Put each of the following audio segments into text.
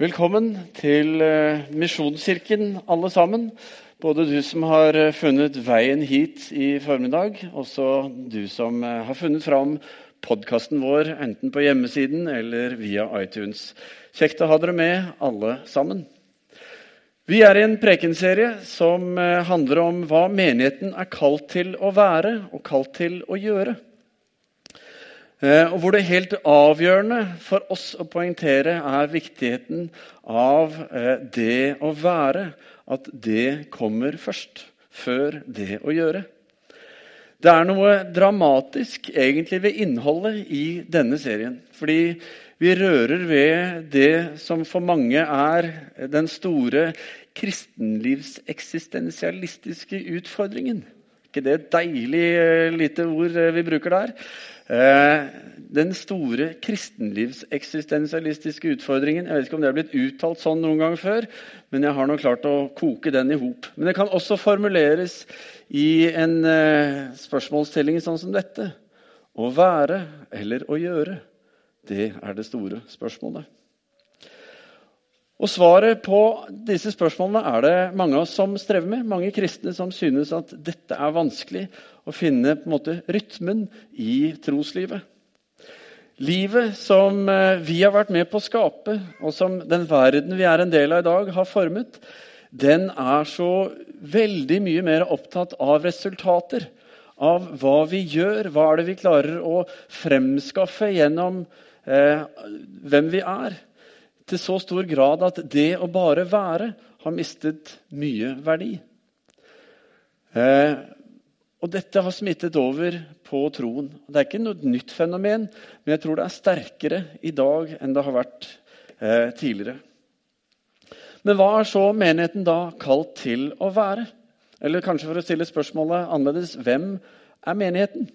Velkommen til eh, Misjonskirken, alle sammen. Både du som har eh, funnet veien hit i formiddag, og så du som eh, har funnet fram podkasten vår, enten på hjemmesiden eller via iTunes. Kjekt å ha dere med, alle sammen. Vi er i en prekenserie som handler om hva menigheten er kalt til å være og kalt til å gjøre. Eh, og hvor det helt avgjørende for oss å poengtere er viktigheten av eh, det å være. At det kommer først, før det å gjøre. Det er noe dramatisk egentlig ved innholdet i denne serien. Fordi vi rører ved det som for mange er den store kristenlivseksistensialistiske utfordringen. ikke det et deilig eh, lite ord vi bruker der? Eh, den store kristenlivseksistensialistiske utfordringen Jeg vet ikke om det har blitt uttalt sånn noen gang før, men jeg har nå klart å koke den i hop. Men det kan også formuleres i en eh, spørsmålsstilling sånn som dette. Å være eller å gjøre, det er det store spørsmålet. Og Svaret på disse spørsmålene er det mange av oss som strever med. Mange kristne som synes at dette er vanskelig å finne på en måte rytmen i troslivet. Livet som eh, vi har vært med på å skape, og som den verden vi er en del av i dag, har formet, den er så veldig mye mer opptatt av resultater. Av hva vi gjør, hva er det vi klarer å fremskaffe gjennom eh, hvem vi er til så stor grad at det å bare være har mistet mye verdi. Eh, og dette har smittet over på troen. Det er ikke noe nytt fenomen, men jeg tror det er sterkere i dag enn det har vært eh, tidligere. Men hva er så menigheten da kalt til å være? Eller kanskje for å stille spørsmålet annerledes hvem er menigheten?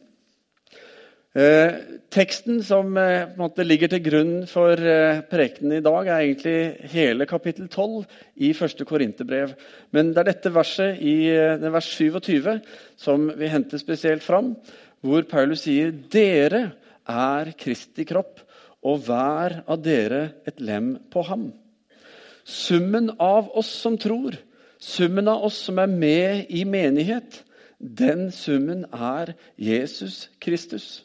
Eh, teksten som måte, ligger til grunn for eh, prekenen i dag, er egentlig hele kapittel 12 i første Korinterbrev. Men det er dette verset i det vers 27 som vi henter spesielt fram, hvor Paulus sier dere er Kristi kropp, og hver av dere et lem på ham. Summen av oss som tror, summen av oss som er med i menighet, den summen er Jesus Kristus.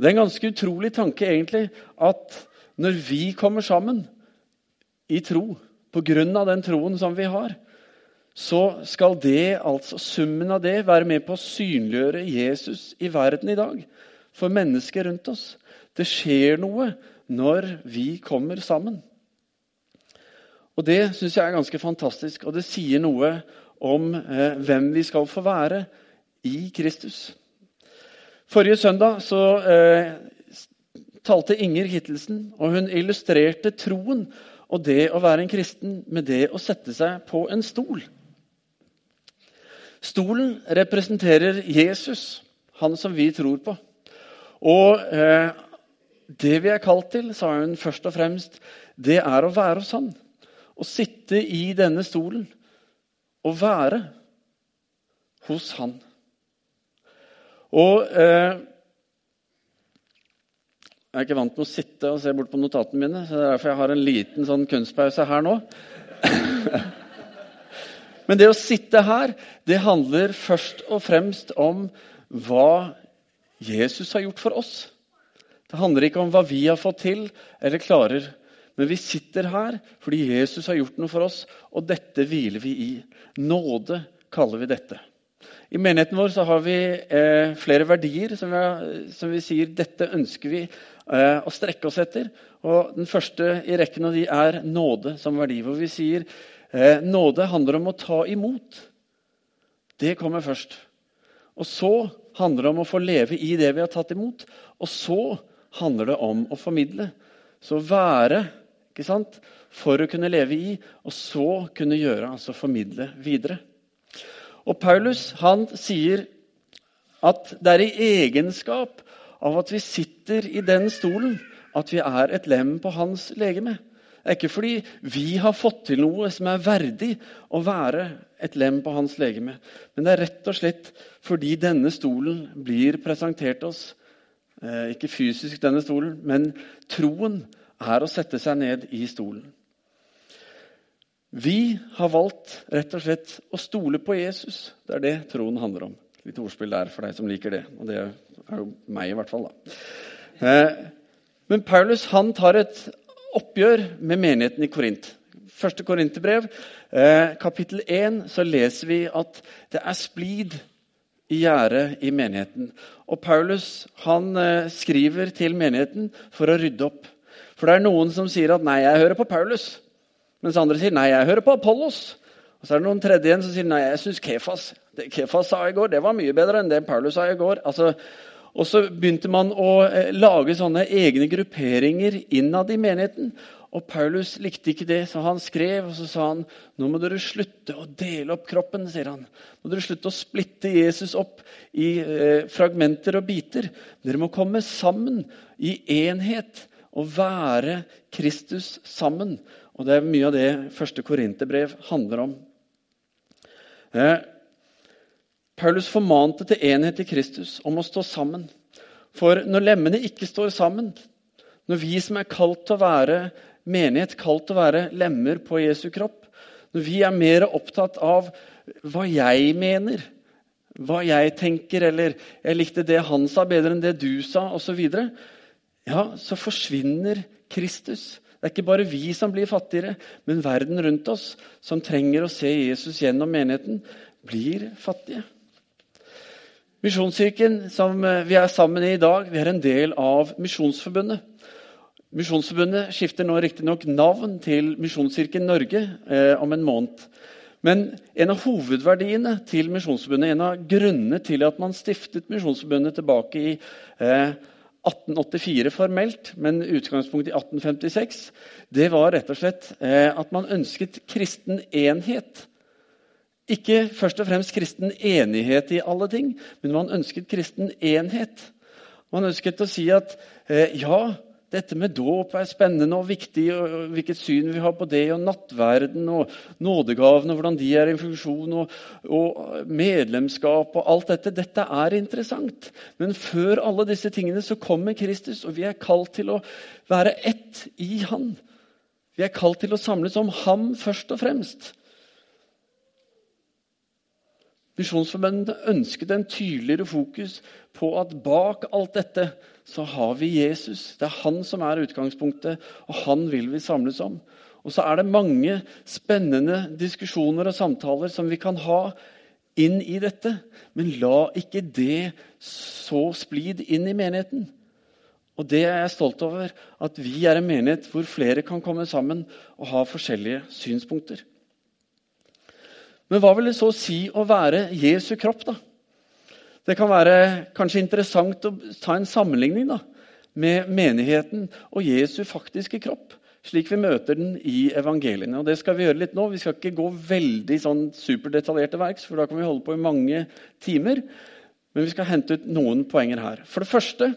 Det er en ganske utrolig tanke egentlig, at når vi kommer sammen i tro, pga. den troen som vi har, så skal det, altså summen av det være med på å synliggjøre Jesus i verden i dag. For mennesker rundt oss. Det skjer noe når vi kommer sammen. Og Det syns jeg er ganske fantastisk, og det sier noe om eh, hvem vi skal få være i Kristus. Forrige søndag så eh, talte Inger Hittelsen, og hun illustrerte troen og det å være en kristen med det å sette seg på en stol. Stolen representerer Jesus, han som vi tror på. Og eh, det vi er kalt til, sa hun først og fremst, det er å være hos han. Å sitte i denne stolen og være hos han. Og eh, Jeg er ikke vant med å sitte og se bort på notatene mine, så det er derfor jeg har en liten sånn kunstpause her nå. Men det å sitte her, det handler først og fremst om hva Jesus har gjort for oss. Det handler ikke om hva vi har fått til eller klarer. Men vi sitter her fordi Jesus har gjort noe for oss, og dette hviler vi i. Nåde kaller vi dette. I menigheten vår så har vi eh, flere verdier som vi, som vi, sier dette ønsker vi eh, å strekke oss etter. Og Den første i rekken av de er nåde som verdi. Hvor vi sier eh, nåde handler om å ta imot. Det kommer først. Og så handler det om å få leve i det vi har tatt imot. Og så handler det om å formidle. Så være ikke sant? for å kunne leve i, og så kunne gjøre, altså formidle videre. Og Paulus han sier at det er i egenskap av at vi sitter i den stolen, at vi er et lem på hans legeme. Det er ikke fordi vi har fått til noe som er verdig å være et lem på hans legeme. Men det er rett og slett fordi denne stolen blir presentert oss. Eh, ikke fysisk, denne stolen, men troen er å sette seg ned i stolen. Vi har valgt rett og slett å stole på Jesus. Det er det troen handler om. Litt ordspill der for deg som liker det. Og det er jo meg, i hvert fall. da. Eh, men Paulus han tar et oppgjør med menigheten i Korint. Første Korinterbrev, eh, kapittel 1, så leser vi at det er splid i gjerdet i menigheten. Og Paulus han eh, skriver til menigheten for å rydde opp. For det er noen som sier at 'nei, jeg hører på Paulus'. Mens andre sier 'nei, jeg hører på Apollos'. Og så er det noen tredje igjen som sier 'nei, jeg syns Kefas det Kefas sa i går, det var mye bedre enn det Paulus sa i går'. Altså, og så begynte man å eh, lage sånne egne grupperinger innad i menigheten. Og Paulus likte ikke det, så han skrev og så sa han, nå må dere slutte å dele opp kroppen. sier han. Nå må dere slutte å splitte Jesus opp i eh, fragmenter og biter. Dere må komme sammen i enhet og være Kristus sammen. Og Det er mye av det første Korinterbrev handler om. Eh, Paulus formante til enhet i Kristus, om å stå sammen. For når lemmene ikke står sammen, når vi som er kalt til å være menighet, kalt til å være lemmer på Jesu kropp, når vi er mer opptatt av hva jeg mener, hva jeg tenker, eller 'jeg likte det han sa bedre enn det du sa', osv., ja, så forsvinner Kristus. Det er ikke bare vi som blir fattigere, men verden rundt oss, som trenger å se Jesus gjennom menigheten, blir fattige. Misjonskirken som eh, vi er sammen i i dag, vi er en del av Misjonsforbundet. Misjonsforbundet skifter nå riktignok navn til Misjonskirken Norge eh, om en måned. Men en av hovedverdiene til Misjonsforbundet, en av grunnene til at man stiftet Misjonsforbundet tilbake i eh, 1884 formelt, men utgangspunkt i 1856, det var rett og slett eh, at man ønsket kristen enhet. Ikke først og fremst kristen enighet i alle ting, men man ønsket kristen enhet. Man ønsket å si at eh, ja, dette med dåp er spennende og viktig, og hvilket syn vi har på det, og nattverden og nådegavene, hvordan de er i funksjon, og, og, medlemskap og alt dette. Dette er interessant. Men før alle disse tingene så kommer Kristus, og vi er kalt til å være ett i Han. Vi er kalt til å samles om Ham først og fremst. Misjonsforbundet ønsket en tydeligere fokus på at bak alt dette så har vi Jesus. Det er han som er utgangspunktet, og han vil vi samles om. Og så er det mange spennende diskusjoner og samtaler som vi kan ha inn i dette. Men la ikke det så splid inn i menigheten. Og det er jeg stolt over, at vi er en menighet hvor flere kan komme sammen og ha forskjellige synspunkter. Men hva vil det så si å være Jesu kropp, da? Det kan være kanskje interessant å ta en sammenligning da, med menigheten og Jesu faktiske kropp, slik vi møter den i evangeliene. Og Det skal vi gjøre litt nå. Vi skal ikke gå veldig sånn superdetaljerte verks, for da kan vi holde på i mange timer. Men vi skal hente ut noen poenger her. For det første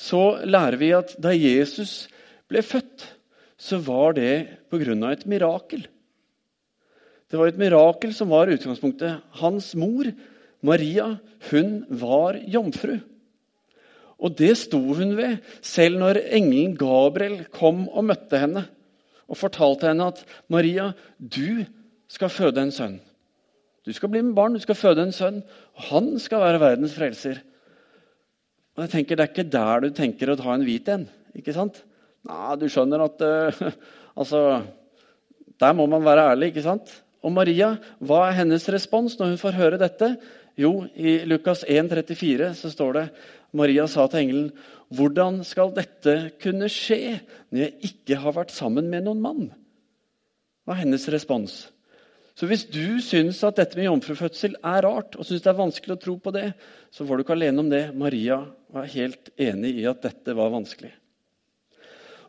så lærer vi at da Jesus ble født, så var det pga. et mirakel. Det var et mirakel som var utgangspunktet. Hans mor Maria hun var jomfru. Og det sto hun ved selv når engelen Gabriel kom og møtte henne og fortalte henne at Maria, du skal føde en sønn. Du skal bli med barn, du skal føde en sønn, og han skal være verdens frelser. Og jeg tenker, Det er ikke der du tenker å ta en hvit en. ikke sant? Nei, du skjønner at uh, Altså, der må man være ærlig, ikke sant? Og Maria, hva er hennes respons når hun får høre dette? Jo, i Lukas 1, 34 så står det Maria sa til engelen, 'Hvordan skal dette kunne skje når jeg ikke har vært sammen med noen mann?' Hva er hennes respons? Så hvis du syns at dette med jomfrufødsel er rart, og syns det er vanskelig å tro på det, så får du ikke alene om det. Maria var helt enig i at dette var vanskelig.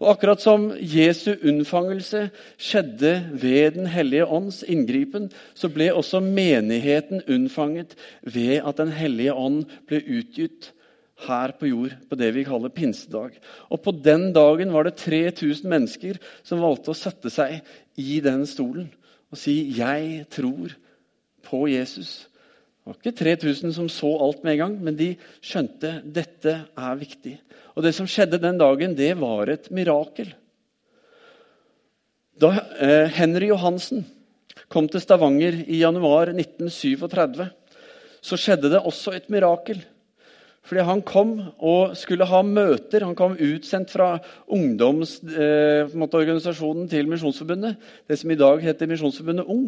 Og akkurat som Jesu unnfangelse skjedde ved Den hellige ånds inngripen, så ble også menigheten unnfanget ved at Den hellige ånd ble utgitt her på jord på det vi kaller pinsedag. Og På den dagen var det 3000 mennesker som valgte å sette seg i den stolen og si 'Jeg tror på Jesus'. Det var ikke 3000 som så alt med en gang, men de skjønte dette er viktig. Og det som skjedde den dagen, det var et mirakel. Da eh, Henry Johansen kom til Stavanger i januar 1937, så skjedde det også et mirakel. Fordi han kom og skulle ha møter. Han kom utsendt fra ungdomsorganisasjonen eh, til Misjonsforbundet. Det som i dag heter Misjonsforbundet Ung.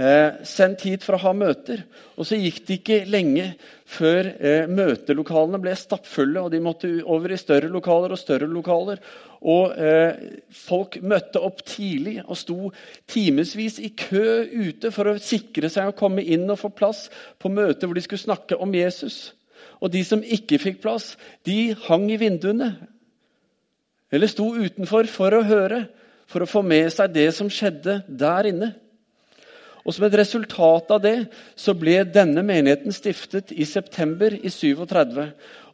Eh, sendt hit for å ha møter. Og så gikk det ikke lenge før eh, møtelokalene ble stappfulle, og de måtte over i større lokaler og større lokaler. Og eh, folk møtte opp tidlig og sto timevis i kø ute for å sikre seg å komme inn og få plass på møter hvor de skulle snakke om Jesus. Og de som ikke fikk plass, de hang i vinduene. Eller sto utenfor for å høre, for å få med seg det som skjedde der inne. Og Som et resultat av det så ble denne menigheten stiftet i september i 37.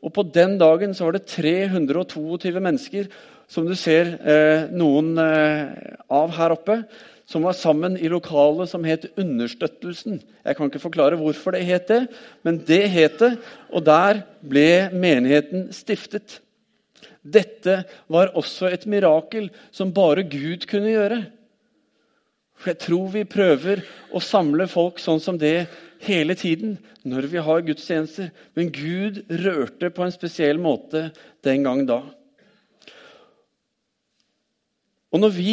Og På den dagen så var det 322 mennesker, som du ser eh, noen eh, av her oppe, som var sammen i lokalet som het Understøttelsen. Jeg kan ikke forklare hvorfor det het det, men det het det, og der ble menigheten stiftet. Dette var også et mirakel som bare Gud kunne gjøre. For jeg tror vi prøver å samle folk sånn som det hele tiden når vi har gudstjenester. Men Gud rørte på en spesiell måte den gang da. Og når vi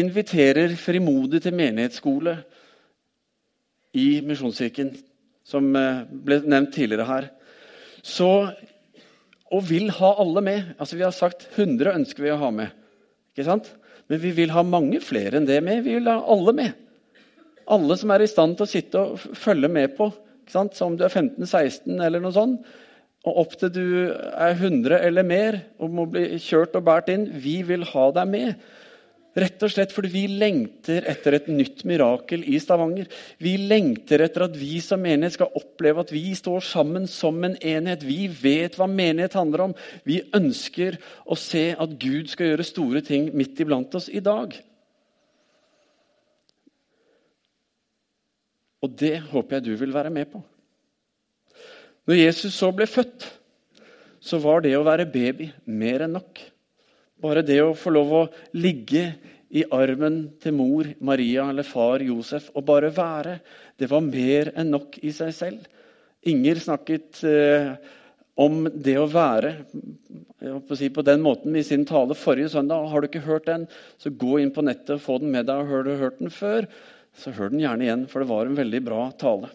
inviterer frimodig til menighetsskole i Misjonskirken, som eh, ble nevnt tidligere her, så, og vil ha alle med altså Vi har sagt 100 ønsker vi å ha med. ikke sant? Men vi vil ha mange flere enn det med. Vi vil ha alle med. Alle som er i stand til å sitte og følge med på. Så om du er 15-16 eller noe sånt, og opp til du er 100 eller mer og må bli kjørt og båret inn, vi vil ha deg med. Rett og slett fordi vi lengter etter et nytt mirakel i Stavanger. Vi lengter etter at vi som menighet skal oppleve at vi står sammen som en enhet. Vi vet hva menighet handler om. Vi ønsker å se at Gud skal gjøre store ting midt iblant oss i dag. Og det håper jeg du vil være med på. Når Jesus så ble født, så var det å være baby mer enn nok. Bare det å få lov å ligge i armen til mor Maria eller far Josef og bare være, det var mer enn nok i seg selv. Inger snakket eh, om det å være på, si, på den måten i sin tale forrige søndag. Har du ikke hørt den, så gå inn på nettet og få den med deg. Har du hørt den før, så hør den gjerne igjen, for det var en veldig bra tale.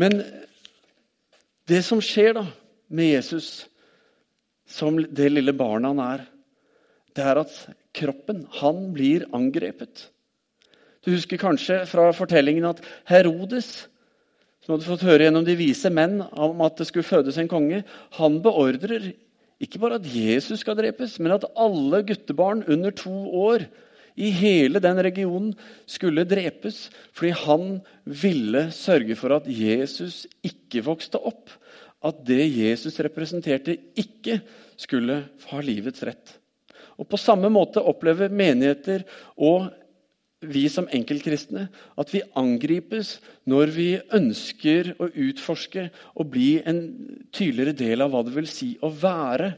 Men det som skjer da med Jesus som det lille barnet han er, det er at kroppen, han blir angrepet. Du husker kanskje fra fortellingen at Herodes, som hadde fått høre gjennom de vise menn om at det skulle fødes en konge, han beordrer ikke bare at Jesus skal drepes, men at alle guttebarn under to år i hele den regionen skulle drepes fordi han ville sørge for at Jesus ikke vokste opp at det Jesus representerte, ikke skulle ha livets rett. Og På samme måte opplever menigheter og vi som enkeltkristne at vi angripes når vi ønsker å utforske og bli en tydeligere del av hva det vil si å være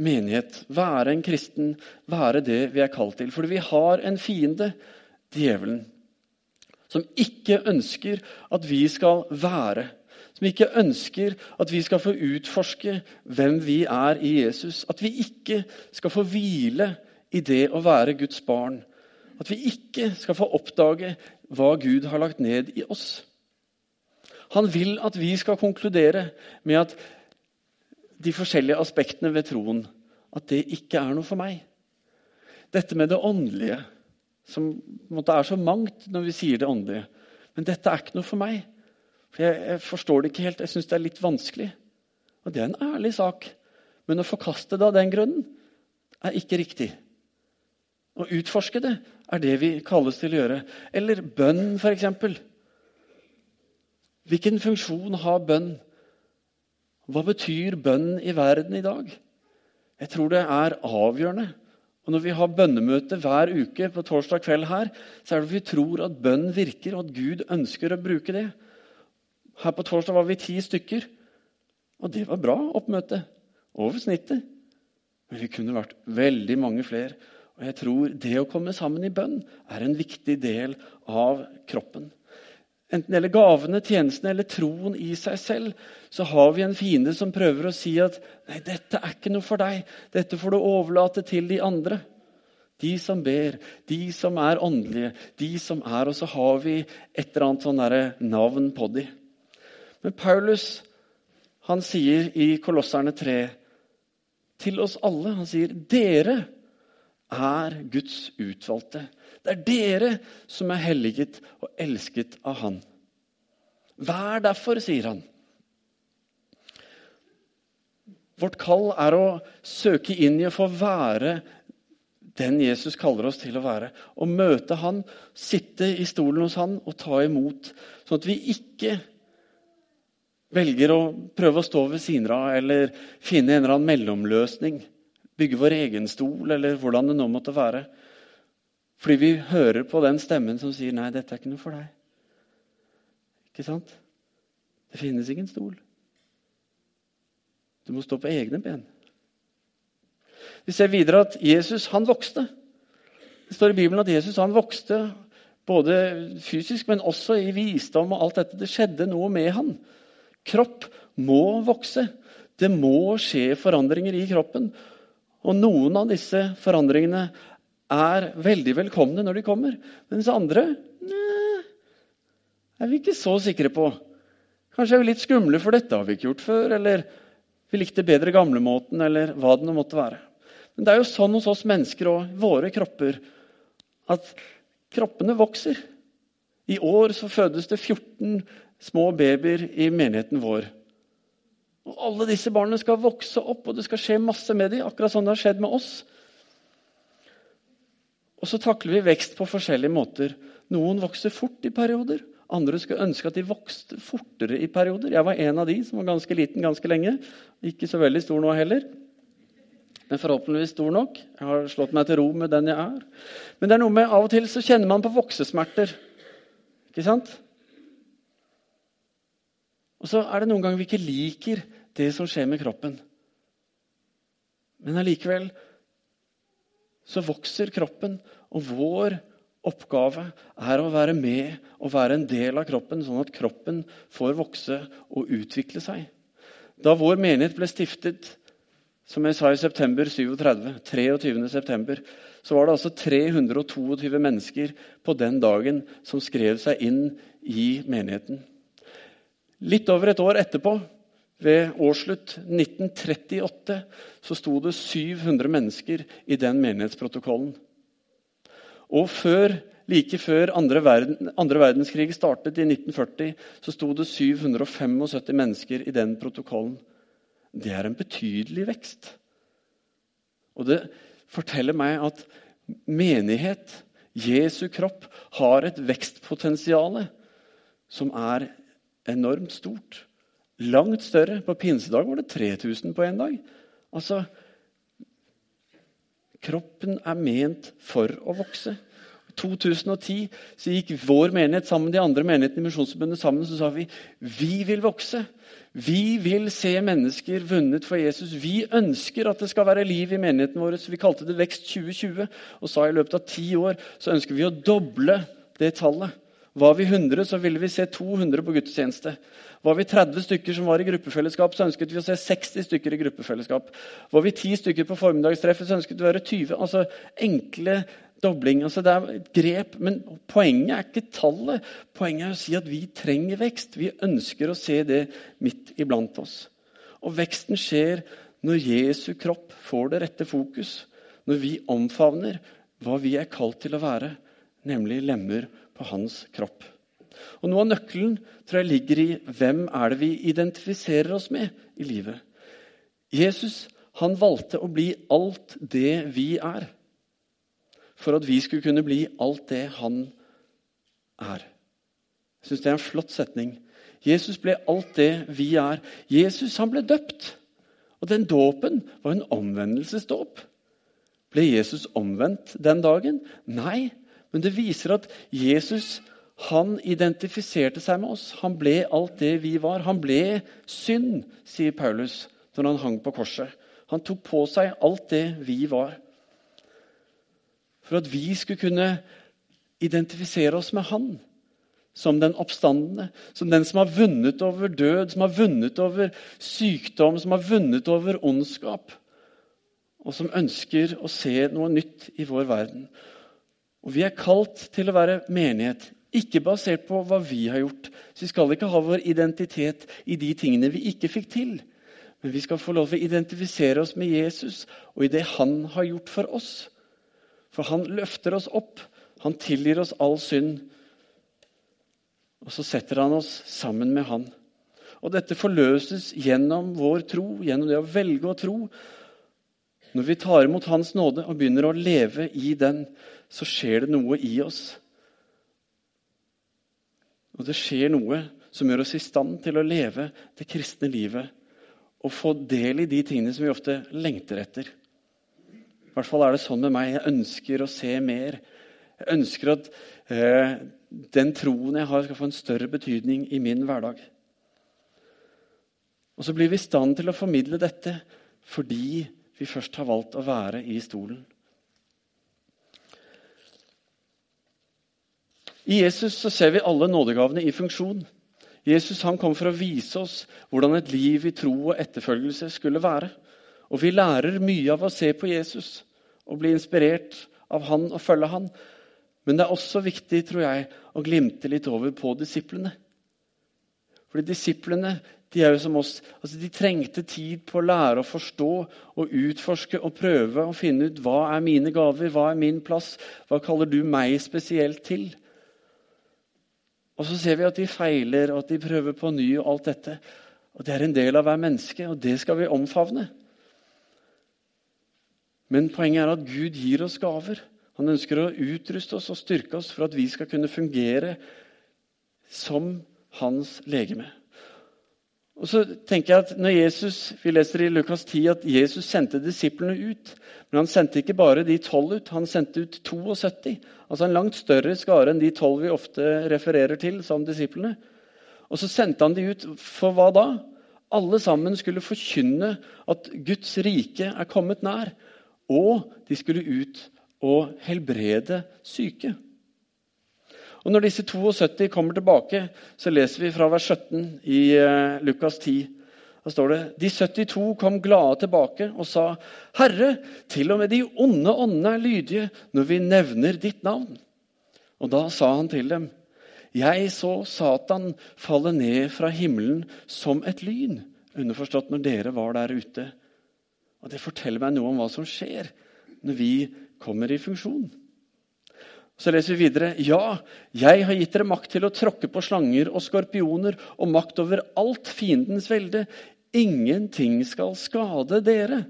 menighet, være en kristen, være det vi er kalt til. Fordi vi har en fiende, djevelen, som ikke ønsker at vi skal være som ikke ønsker at vi skal få utforske hvem vi er i Jesus. At vi ikke skal få hvile i det å være Guds barn. At vi ikke skal få oppdage hva Gud har lagt ned i oss. Han vil at vi skal konkludere med at de forskjellige aspektene ved troen at det ikke er noe for meg. Dette med det åndelige, som er så mangt når vi sier det åndelige. Men dette er ikke noe for meg. For jeg, jeg forstår det ikke helt. Jeg syns det er litt vanskelig. Og det er en ærlig sak. Men å forkaste det av den grunnen er ikke riktig. Å utforske det er det vi kalles til å gjøre. Eller bønn, f.eks. Hvilken funksjon har bønn? Hva betyr bønn i verden i dag? Jeg tror det er avgjørende. Og Når vi har bønnemøte hver uke på torsdag kveld her, så er det vi tror at bønn virker, og at Gud ønsker å bruke det. Her på torsdag var vi ti stykker. Og det var bra oppmøte. Over snittet. Men vi kunne vært veldig mange flere. Og jeg tror det å komme sammen i bønn er en viktig del av kroppen. Enten det gjelder gavene, tjenestene eller troen i seg selv, så har vi en fiende som prøver å si at nei, dette er ikke noe for deg. Dette får du overlate til de andre. De som ber, de som er åndelige, de som er Og så har vi et eller annet sånn navn på de. Men Paulus han sier i Kolosserne 3 til oss alle Han sier dere er Guds utvalgte. Det er dere som er helliget og elsket av Han. Vær derfor, sier han. Vårt kall er å søke inn i å få være den Jesus kaller oss til å være. Å møte han, sitte i stolen hos han og ta imot. Sånn at vi ikke velger å prøve å stå ved siden av eller finne en eller annen mellomløsning bygge vår egen stol, eller hvordan det nå måtte være. Fordi vi hører på den stemmen som sier 'nei, dette er ikke noe for deg'. Ikke sant? Det finnes ingen stol. Du må stå på egne ben. Vi ser videre at Jesus han vokste. Det står i Bibelen at Jesus han vokste både fysisk, men også i visdom og alt dette. Det skjedde noe med han. Kropp må vokse. Det må skje forandringer i kroppen. Og noen av disse forandringene er veldig velkomne når de kommer. Mens andre nei, er vi ikke så sikre på. Kanskje er vi litt skumle, for dette har vi ikke gjort før. Eller vi likte bedre gamlemåten, eller hva det nå måtte være. Men det er jo sånn hos oss mennesker og våre kropper at kroppene vokser. I år så fødes det 14 små babyer i menigheten vår. Og Alle disse barna skal vokse opp, og det skal skje masse med dem. Akkurat sånn det har skjedd med oss. Og så takler vi vekst på forskjellige måter. Noen vokser fort i perioder. Andre skulle ønske at de vokste fortere i perioder. Jeg var en av de som var ganske liten ganske lenge. Ikke så veldig stor nå heller. Men forhåpentligvis stor nok. Jeg har slått meg til ro med den jeg er. Men det er noe med av og til så kjenner man på voksesmerter. Ikke sant? Og så er det noen ganger vi ikke liker det som skjer med kroppen. Men allikevel så vokser kroppen, og vår oppgave er å være med og være en del av kroppen, sånn at kroppen får vokse og utvikle seg. Da vår menighet ble stiftet, som jeg sa i september 37, 23. september, så var det altså 322 mennesker på den dagen som skrev seg inn i menigheten. Litt over et år etterpå, ved årsslutt 1938, så sto det 700 mennesker i den menighetsprotokollen. Og før, like før andre, verden, andre verdenskrig startet i 1940, så sto det 775 mennesker i den protokollen. Det er en betydelig vekst. Og det forteller meg at menighet, Jesu kropp, har et vekstpotensial som er enormt stort. Langt større. På pinsedag var det 3000 på én dag. Altså Kroppen er ment for å vokse. I 2010 så gikk vår menighet sammen de andre menighetene i Misjonsforbundet sammen så sa vi vi vil vokse. Vi vil se mennesker vunnet for Jesus. Vi ønsker at det skal være liv i menigheten vår. Så vi kalte det Vekst 2020 og sa i løpet av ti år så ønsker vi å doble det tallet. Var vi 100, så ville vi se 200 på gudstjeneste. Var vi 30 stykker som var i gruppefellesskap, så ønsket vi å se 60 stykker i gruppefellesskap. Var vi 10 stykker på formiddagstreffet, så ønsket vi å være 20. Altså enkle dobling. Altså, det er et grep, men poenget er ikke tallet. Poenget er å si at vi trenger vekst. Vi ønsker å se det midt iblant oss. Og veksten skjer når Jesu kropp får det rette fokus. Når vi omfavner hva vi er kalt til å være, nemlig lemmer på hans kropp. Og Noe av nøkkelen tror jeg ligger i hvem er det vi identifiserer oss med i livet. Jesus han valgte å bli alt det vi er, for at vi skulle kunne bli alt det han er. Jeg syns det er en flott setning. Jesus ble alt det vi er. Jesus han ble døpt. Og den dåpen var en omvendelsesdåp. Ble Jesus omvendt den dagen? Nei, men det viser at Jesus han identifiserte seg med oss. Han ble alt det vi var. Han ble synd, sier Paulus når han hang på korset. Han tok på seg alt det vi var. for at vi skulle kunne identifisere oss med Han som den oppstandende, som den som har vunnet over død, som har vunnet over sykdom, som har vunnet over ondskap, og som ønsker å se noe nytt i vår verden. Og Vi er kalt til å være menighet, ikke basert på hva vi har gjort. Så Vi skal ikke ha vår identitet i de tingene vi ikke fikk til. Men vi skal få lov til å identifisere oss med Jesus og i det han har gjort for oss. For han løfter oss opp. Han tilgir oss all synd. Og så setter han oss sammen med han. Og dette forløses gjennom vår tro, gjennom det å velge å tro. Når vi tar imot Hans nåde og begynner å leve i den, så skjer det noe i oss. Og det skjer noe som gjør oss i stand til å leve det kristne livet og få del i de tingene som vi ofte lengter etter. I hvert fall er det sånn med meg. Jeg ønsker å se mer. Jeg ønsker at eh, den troen jeg har, skal få en større betydning i min hverdag. Og så blir vi i stand til å formidle dette fordi vi først har valgt å være i stolen. I Jesus så ser vi alle nådegavene i funksjon. Jesus han kom for å vise oss hvordan et liv i tro og etterfølgelse skulle være. Og vi lærer mye av å se på Jesus og bli inspirert av han og følge han. Men det er også viktig tror jeg, å glimte litt over på disiplene. Fordi disiplene de er jo som oss. Altså, de trengte tid på å lære å forstå og utforske og prøve å finne ut hva er mine gaver, hva er min plass, hva kaller du meg spesielt til? Og så ser vi at de feiler, og at de prøver på ny og alt dette. Og Det er en del av hver menneske, og det skal vi omfavne. Men poenget er at Gud gir oss gaver. Han ønsker å utruste oss og styrke oss for at vi skal kunne fungere som hans legeme. Og så tenker jeg at når Jesus, Vi leser i Lukas 10 at Jesus sendte disiplene ut. Men han sendte ikke bare de tolv ut, han sendte ut 72. Altså en langt større skare enn de tolv vi ofte refererer til som disiplene. Og så sendte han de ut for hva da? Alle sammen skulle forkynne at Guds rike er kommet nær. Og de skulle ut og helbrede syke. Og Når disse 72 kommer tilbake, så leser vi fra vers 17 i uh, Lukas 10. Da står det De 72 kom glade tilbake og sa, 'Herre, til og med de onde åndene er lydige når vi nevner ditt navn.' Og da sa han til dem, 'Jeg så Satan falle ned fra himmelen som et lyn.' Underforstått når dere var der ute. Og Det forteller meg noe om hva som skjer når vi kommer i funksjon. Så leser vi videre. Ja, jeg har gitt dere makt til å tråkke på slanger og skorpioner og makt over alt fiendens velde. Ingenting skal skade dere,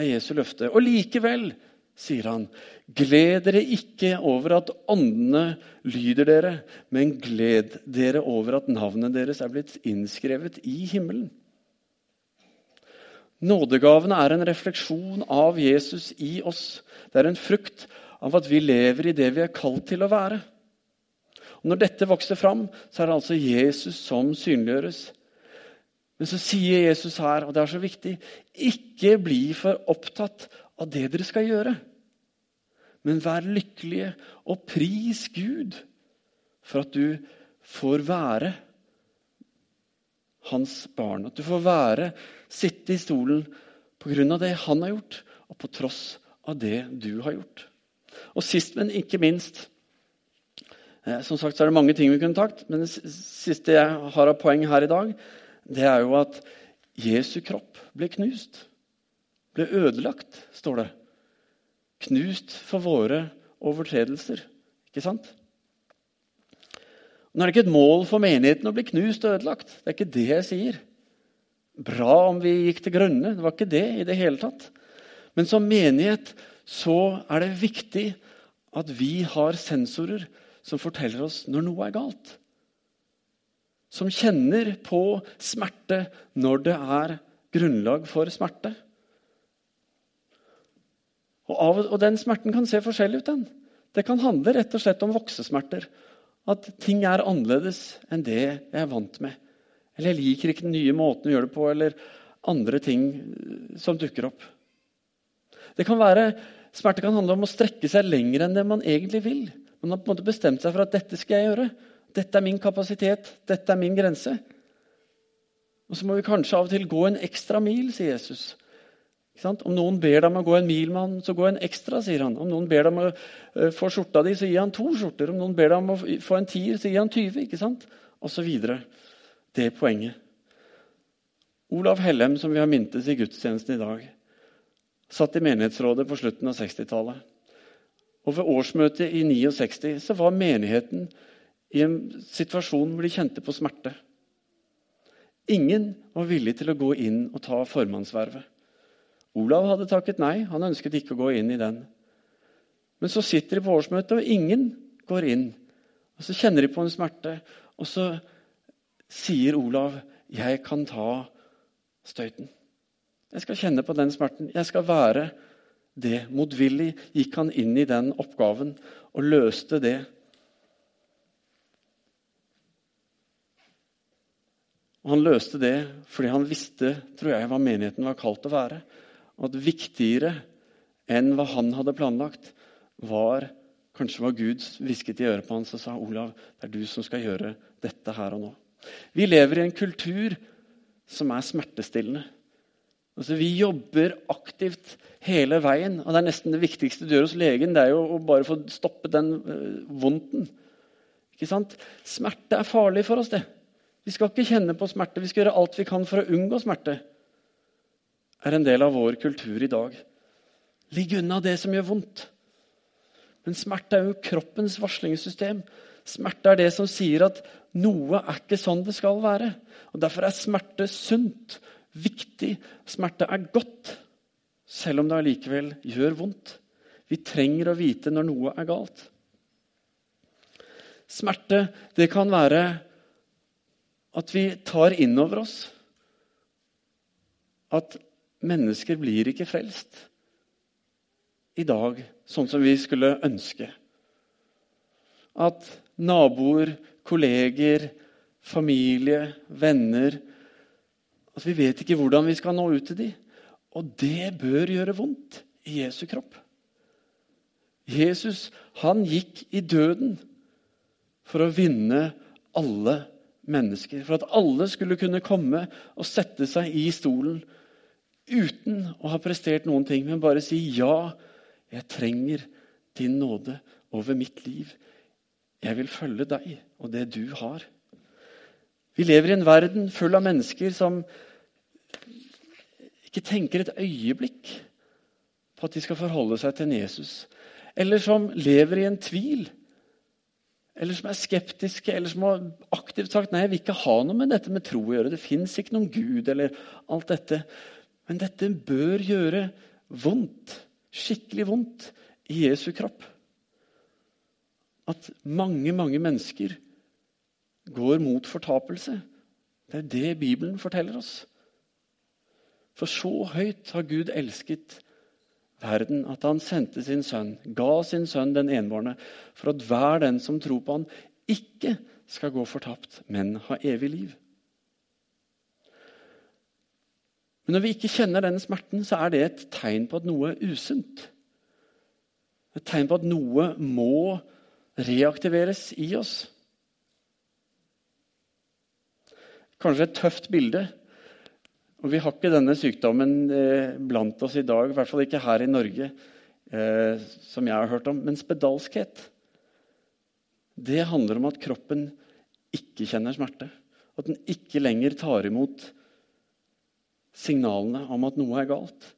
er Jesu løfte. Og likevel, sier han, gled dere ikke over at åndene lyder dere, men gled dere over at navnet deres er blitt innskrevet i himmelen. Nådegavene er en refleksjon av Jesus i oss. Det er en frukt av at vi lever i det vi er kalt til å være. Og når dette vokser fram, så er det altså Jesus som synliggjøres. Men så sier Jesus her, og det er så viktig, ikke bli for opptatt av det dere skal gjøre. Men vær lykkelige og pris Gud for at du får være hans barn. At du får være, sitte i stolen på grunn av det han har gjort, og på tross av det du har gjort. Og sist, men ikke minst eh, Som sagt så er det mange ting vi kunne takt, men det siste jeg har av poeng her i dag, det er jo at Jesu kropp ble knust. Ble ødelagt, står det. Knust for våre overtredelser. Ikke sant? Nå er det ikke et mål for menigheten å bli knust og ødelagt. Det er ikke det jeg sier. Bra om vi gikk til grønne. Det var ikke det i det hele tatt. Men som menighet så er det viktig at vi har sensorer som forteller oss når noe er galt. Som kjenner på smerte når det er grunnlag for smerte. Og, av, og den smerten kan se forskjellig ut. den. Det kan handle rett og slett om voksesmerter. At ting er annerledes enn det jeg er vant med. Eller jeg liker ikke den nye måten å gjøre det på, eller andre ting som dukker opp. Det kan være Smerte kan handle om å strekke seg lenger enn det man egentlig vil. Man har på en måte bestemt seg for at dette skal jeg gjøre. Dette er min kapasitet. Dette er min grense. Og så må vi kanskje av og til gå en ekstra mil, sier Jesus. Om noen ber deg om å gå en mil med han, så gå en ekstra, sier han. Om noen ber deg om å eh, få skjorta di, så gir han to skjorter. Om noen ber deg om å få en tier, så gir han 20. ikke sant? Og så videre. Det er poenget. Olav Hellem, som vi har mintes i gudstjenesten i dag, satt i menighetsrådet på slutten av 60-tallet. Og ved årsmøtet i 69 så var menigheten i en situasjon hvor de kjente på smerte. Ingen var villig til å gå inn og ta formannsvervet. Olav hadde takket nei. Han ønsket ikke å gå inn i den. Men så sitter de på årsmøtet, og ingen går inn. Og Så kjenner de på en smerte, og så sier Olav, 'Jeg kan ta støyten'. Jeg skal kjenne på den smerten. Jeg skal være det. Motvillig gikk han inn i den oppgaven og løste det. Og Han løste det fordi han visste tror jeg, hva menigheten var kalt å være at viktigere enn hva han hadde planlagt, var kanskje hva Gud hvisket i øret på hans og sa Olav, det er du som skal gjøre dette her og nå. Vi lever i en kultur som er smertestillende. Altså, vi jobber aktivt hele veien. og Det er nesten det viktigste du gjør hos legen. det er jo å bare få stoppe den uh, vondten. Ikke sant? Smerte er farlig for oss. det. Vi skal ikke kjenne på smerte. Vi skal gjøre alt vi kan for å unngå smerte er en del av vår kultur i dag. Ligg unna det som gjør vondt. Men smerte er jo kroppens varslingssystem. Smerte er det som sier at noe er ikke sånn det skal være. Og Derfor er smerte sunt, viktig. Smerte er godt, selv om det allikevel gjør vondt. Vi trenger å vite når noe er galt. Smerte det kan være at vi tar inn over oss at Mennesker blir ikke frelst i dag sånn som vi skulle ønske. At naboer, kolleger, familie, venner At vi vet ikke hvordan vi skal nå ut til dem. Og det bør gjøre vondt i Jesu kropp. Jesus han gikk i døden for å vinne alle mennesker. For at alle skulle kunne komme og sette seg i stolen uten å ha prestert noen ting, men bare si ja, jeg trenger din nåde over mitt liv. Jeg vil følge deg og det du har. Vi lever i en verden full av mennesker som ikke tenker et øyeblikk på at de skal forholde seg til en Jesus. Eller som lever i en tvil. Eller som er skeptiske, eller som har aktivt sagt nei, jeg vil ikke ha noe med dette med tro å gjøre. Det fins ikke noen Gud, eller alt dette. Men dette bør gjøre vondt, skikkelig vondt, i Jesu kropp. At mange, mange mennesker går mot fortapelse. Det er det Bibelen forteller oss. For så høyt har Gud elsket verden at han sendte sin sønn, ga sin sønn den enbårne, for at hver den som tror på han, ikke skal gå fortapt, men ha evig liv. Men når vi ikke kjenner denne smerten, så er det et tegn på at noe er usunt. Et tegn på at noe må reaktiveres i oss. Kanskje et tøft bilde. Og Vi har ikke denne sykdommen eh, blant oss i dag, i hvert fall ikke her i Norge, eh, som jeg har hørt om. Men spedalskhet det handler om at kroppen ikke kjenner smerte. At den ikke lenger tar imot signalene om at noe er galt.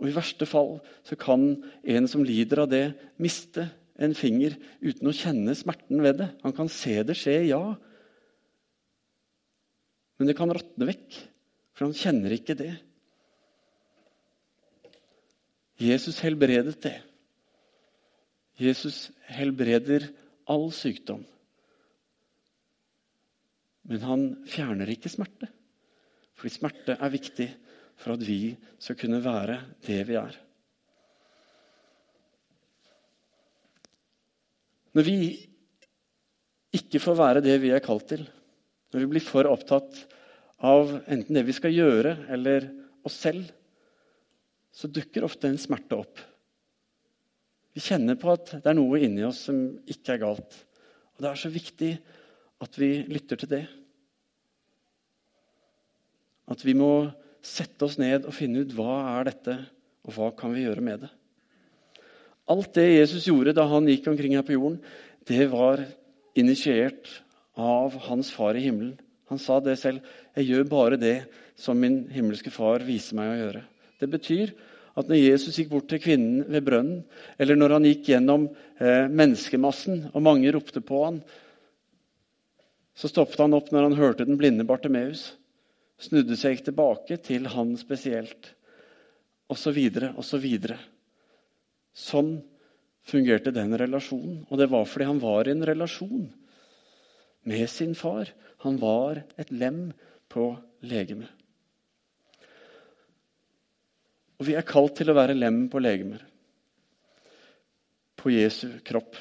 Og I verste fall så kan en som lider av det, miste en finger uten å kjenne smerten ved det. Han kan se det skje, ja. Men det kan råtne vekk, for han kjenner ikke det. Jesus helbredet det. Jesus helbreder all sykdom. Men han fjerner ikke smerte. Fordi smerte er viktig for at vi skal kunne være det vi er. Når vi ikke får være det vi er kalt til, når vi blir for opptatt av enten det vi skal gjøre, eller oss selv, så dukker ofte en smerte opp. Vi kjenner på at det er noe inni oss som ikke er galt. Og det er så viktig at vi lytter til det. At vi må sette oss ned og finne ut hva er dette, og hva kan vi gjøre med det. Alt det Jesus gjorde da han gikk omkring her på jorden, det var initiert av hans far i himmelen. Han sa det selv. 'Jeg gjør bare det som min himmelske far viser meg å gjøre'. Det betyr at når Jesus gikk bort til kvinnen ved brønnen, eller når han gikk gjennom eh, menneskemassen og mange ropte på han, så stoppet han opp når han hørte den blinde Bartimeus snudde seg tilbake til han spesielt, osv., osv. Sånn fungerte den relasjonen. Og det var fordi han var i en relasjon med sin far. Han var et lem på legemet. Og vi er kalt til å være lem på legemer. På Jesu kropp.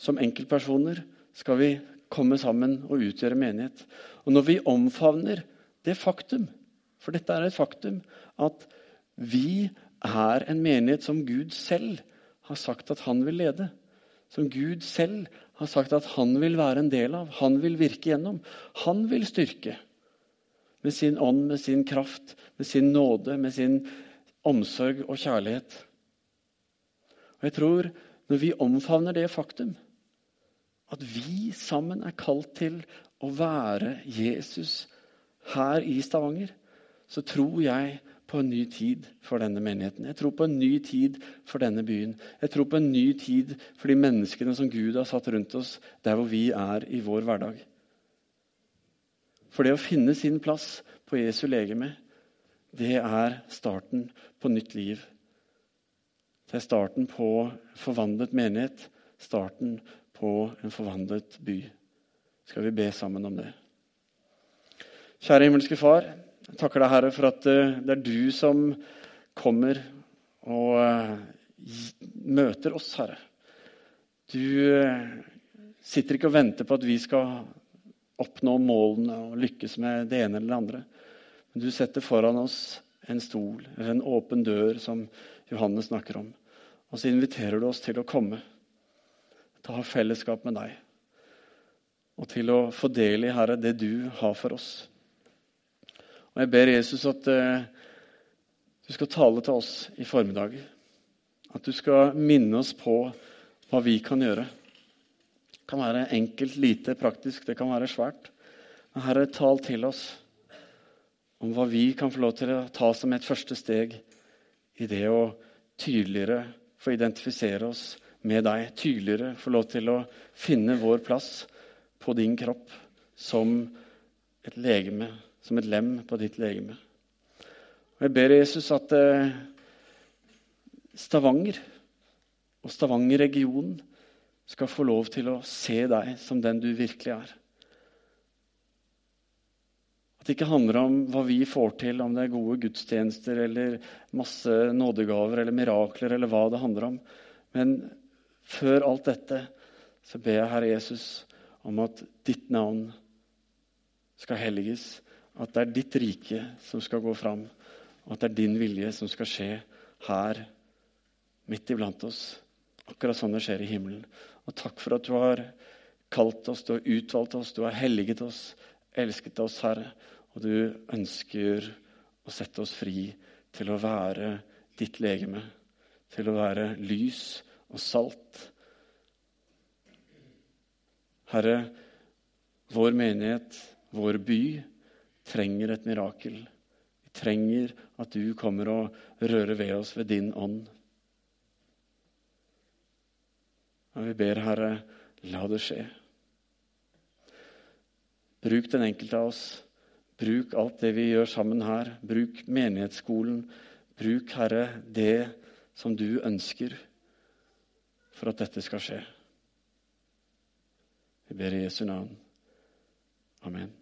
Som enkeltpersoner skal vi komme sammen og utgjøre menighet. Og når vi omfavner det faktum, for dette er et faktum, at vi er en menighet som Gud selv har sagt at han vil lede, som Gud selv har sagt at han vil være en del av, han vil virke gjennom, han vil styrke med sin ånd, med sin kraft, med sin nåde, med sin omsorg og kjærlighet. Og jeg tror når vi omfavner det faktum, at vi sammen er kalt til å være Jesus her i Stavanger, så tror jeg på en ny tid for denne menigheten. Jeg tror på en ny tid for denne byen. Jeg tror på en ny tid for de menneskene som Gud har satt rundt oss der hvor vi er i vår hverdag. For det å finne sin plass på Jesu legeme, det er starten på nytt liv. Det er starten på forvandlet menighet, starten på en forvandlet by. Skal vi be sammen om det? Kjære himmelske Far, jeg takker deg, Herre, for at eh, det er du som kommer og eh, møter oss, Herre. Du eh, sitter ikke og venter på at vi skal oppnå målene og lykkes med det ene eller det andre. Men du setter foran oss en stol eller en åpen dør, som Johannes snakker om. Og så inviterer du oss til å komme til å ha fellesskap med deg. Og til å få del i, Herre, det du har for oss. Og Jeg ber Jesus at uh, du skal tale til oss i formiddag. At du skal minne oss på hva vi kan gjøre. Det kan være enkelt, lite, praktisk, det kan være svært. Men Herre, tal til oss om hva vi kan få lov til å ta som et første steg i det å tydeligere få identifisere oss med deg tydeligere, få lov til å finne vår plass på din kropp som et legeme, som et lem på ditt legeme. Og Jeg ber Jesus at eh, Stavanger og Stavanger-regionen skal få lov til å se deg som den du virkelig er. At det ikke handler om hva vi får til, om det er gode gudstjenester eller masse nådegaver eller mirakler eller hva det handler om. Men før alt dette så ber jeg, Herre Jesus, om at ditt navn skal helliges. At det er ditt rike som skal gå fram, og at det er din vilje som skal skje her, midt iblant oss. Akkurat sånn det skjer i himmelen. Og takk for at du har kalt oss, du har utvalgt oss, du har helliget oss, elsket oss, Herre. Og du ønsker å sette oss fri til å være ditt legeme, til å være lys og salt. Herre, vår menighet, vår by, trenger et mirakel. Vi trenger at du kommer og rører ved oss ved din ånd. Og vi ber, Herre, la det skje. Bruk den enkelte av oss. Bruk alt det vi gjør sammen her. Bruk menighetsskolen. Bruk, Herre, det som du ønsker for at dette skal skje. Vi ber i Jesu navn. Amen.